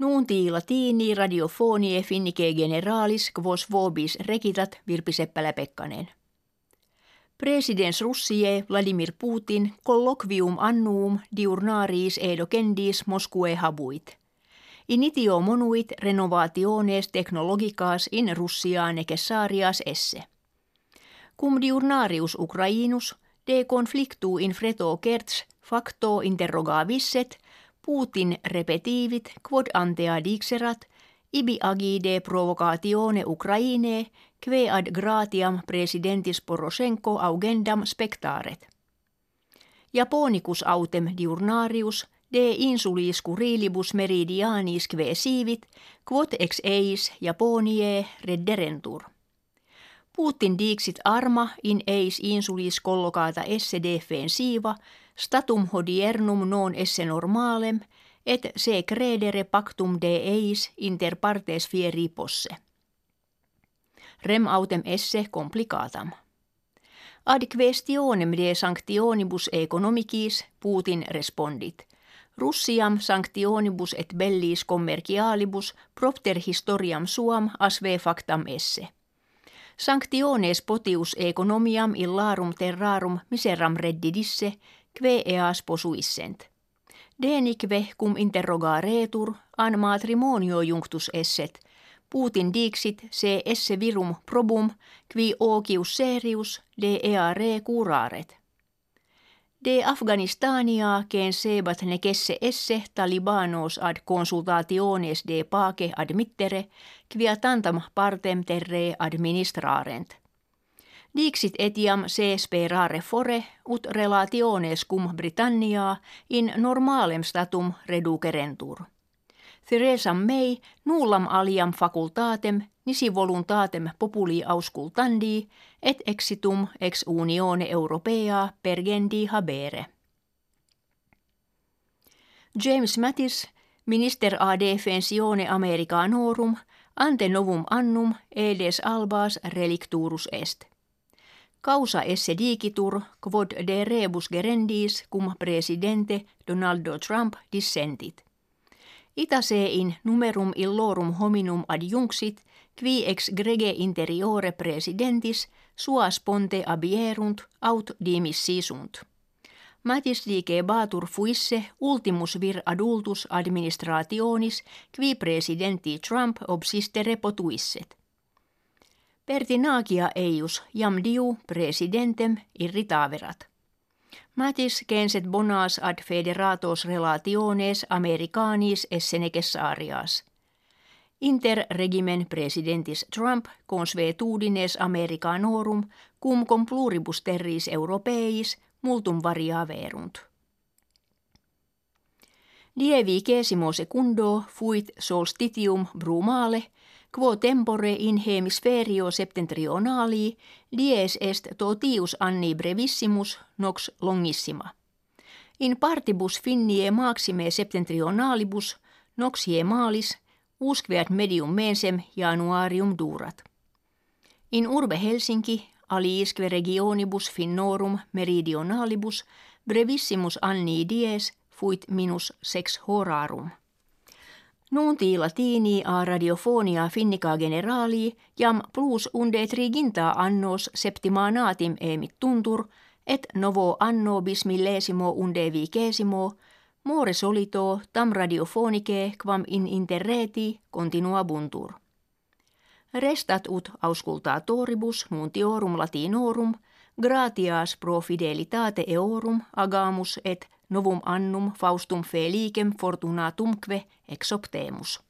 Nuunti latini radiofonie finnike generalis quos vobis rekitat Virpi Seppälä-Pekkanen. Presidens Russie Vladimir Putin colloquium annuum diurnaris edocendis Moskue habuit. Initio monuit renovationes technologicas in Russia necessarias esse. Cum diurnarius Ukrainus de conflictu in freto kerts facto interrogavisset – Putin repetivit quod antea dixerat, ibi agide provocatione Ukraine, kve ad gratiam presidentis Poroshenko augendam spectaret. Japonicus autem diurnarius de insulis curilibus meridianis kve sivit, quod ex eis Japonie redderentur. Putin dixit arma in eis insulis collocata esse defensiva, statum hodiernum non esse normalem, et se credere pactum de eis inter partes fieri posse. Rem autem esse complicatam. Ad questionem de sanctionibus economicis Putin respondit. Russiam sanctionibus et bellis commercialibus propter historiam suam asve factam esse – Sanctiones potius economiam illarum terrarum miseram reddidisse, kve eas posuissent. Denikve cum interrogaretur an matrimonio junctus esset, Putin dixit se esse virum probum, qui ocius serius de eare curaret. De Afganistania ken sebat nekesse esse talibanos ad consultationes de pace admittere, quia tantam partem terre administrarent. Dixit etiam se sperare fore ut relationes cum Britannia in normalem statum reducerentur. Theresa May nullam aliam facultatem nisi voluntatem populi auscultandi et exitum ex unione europea pergendi habere. James Mattis, minister a defensione Americanorum, ante novum annum edes albas relicturus est. Causa esse digitur quod de rebus gerendis cum presidente Donaldo Trump dissentit. Ita se in numerum illorum hominum adjunctit qui ex grege interiore presidentis sua sponte abierunt aut dimissisunt. Matis dice batur fuisse ultimus vir adultus administrationis qui presidenti Trump obsistere potuisset. Pertinagia eius jam diu presidentem irritaverat. Matis censet bonas ad federatos relationes americanis esse necessarias. Inter regimen presidentis Trump consuetudines Americanorum cum com pluribus terris europeis multum variaverunt. Lievi kesimo secundo fuit solstitium brumale – quo tempore in hemisferio septentrionali dies est totius anni brevissimus nox longissima. In partibus finnie maxime septentrionalibus nox malis usqueat medium mensem januarium durat. In urbe Helsinki aliisque regionibus finnorum meridionalibus brevissimus anni dies fuit minus sex horarum. Nunti latini a radiofonia finnica generali jam plus unde triginta annos septimanatim emit tuntur, et novo anno bismillesimo unde vicesimo, more solito tam radiofonike quam in interreti continua buntur. Restat ut auscultatoribus nuntiorum latinorum, gratias pro fidelitate eorum agamus et novum annum faustum felicem fortunatumque exoptemus.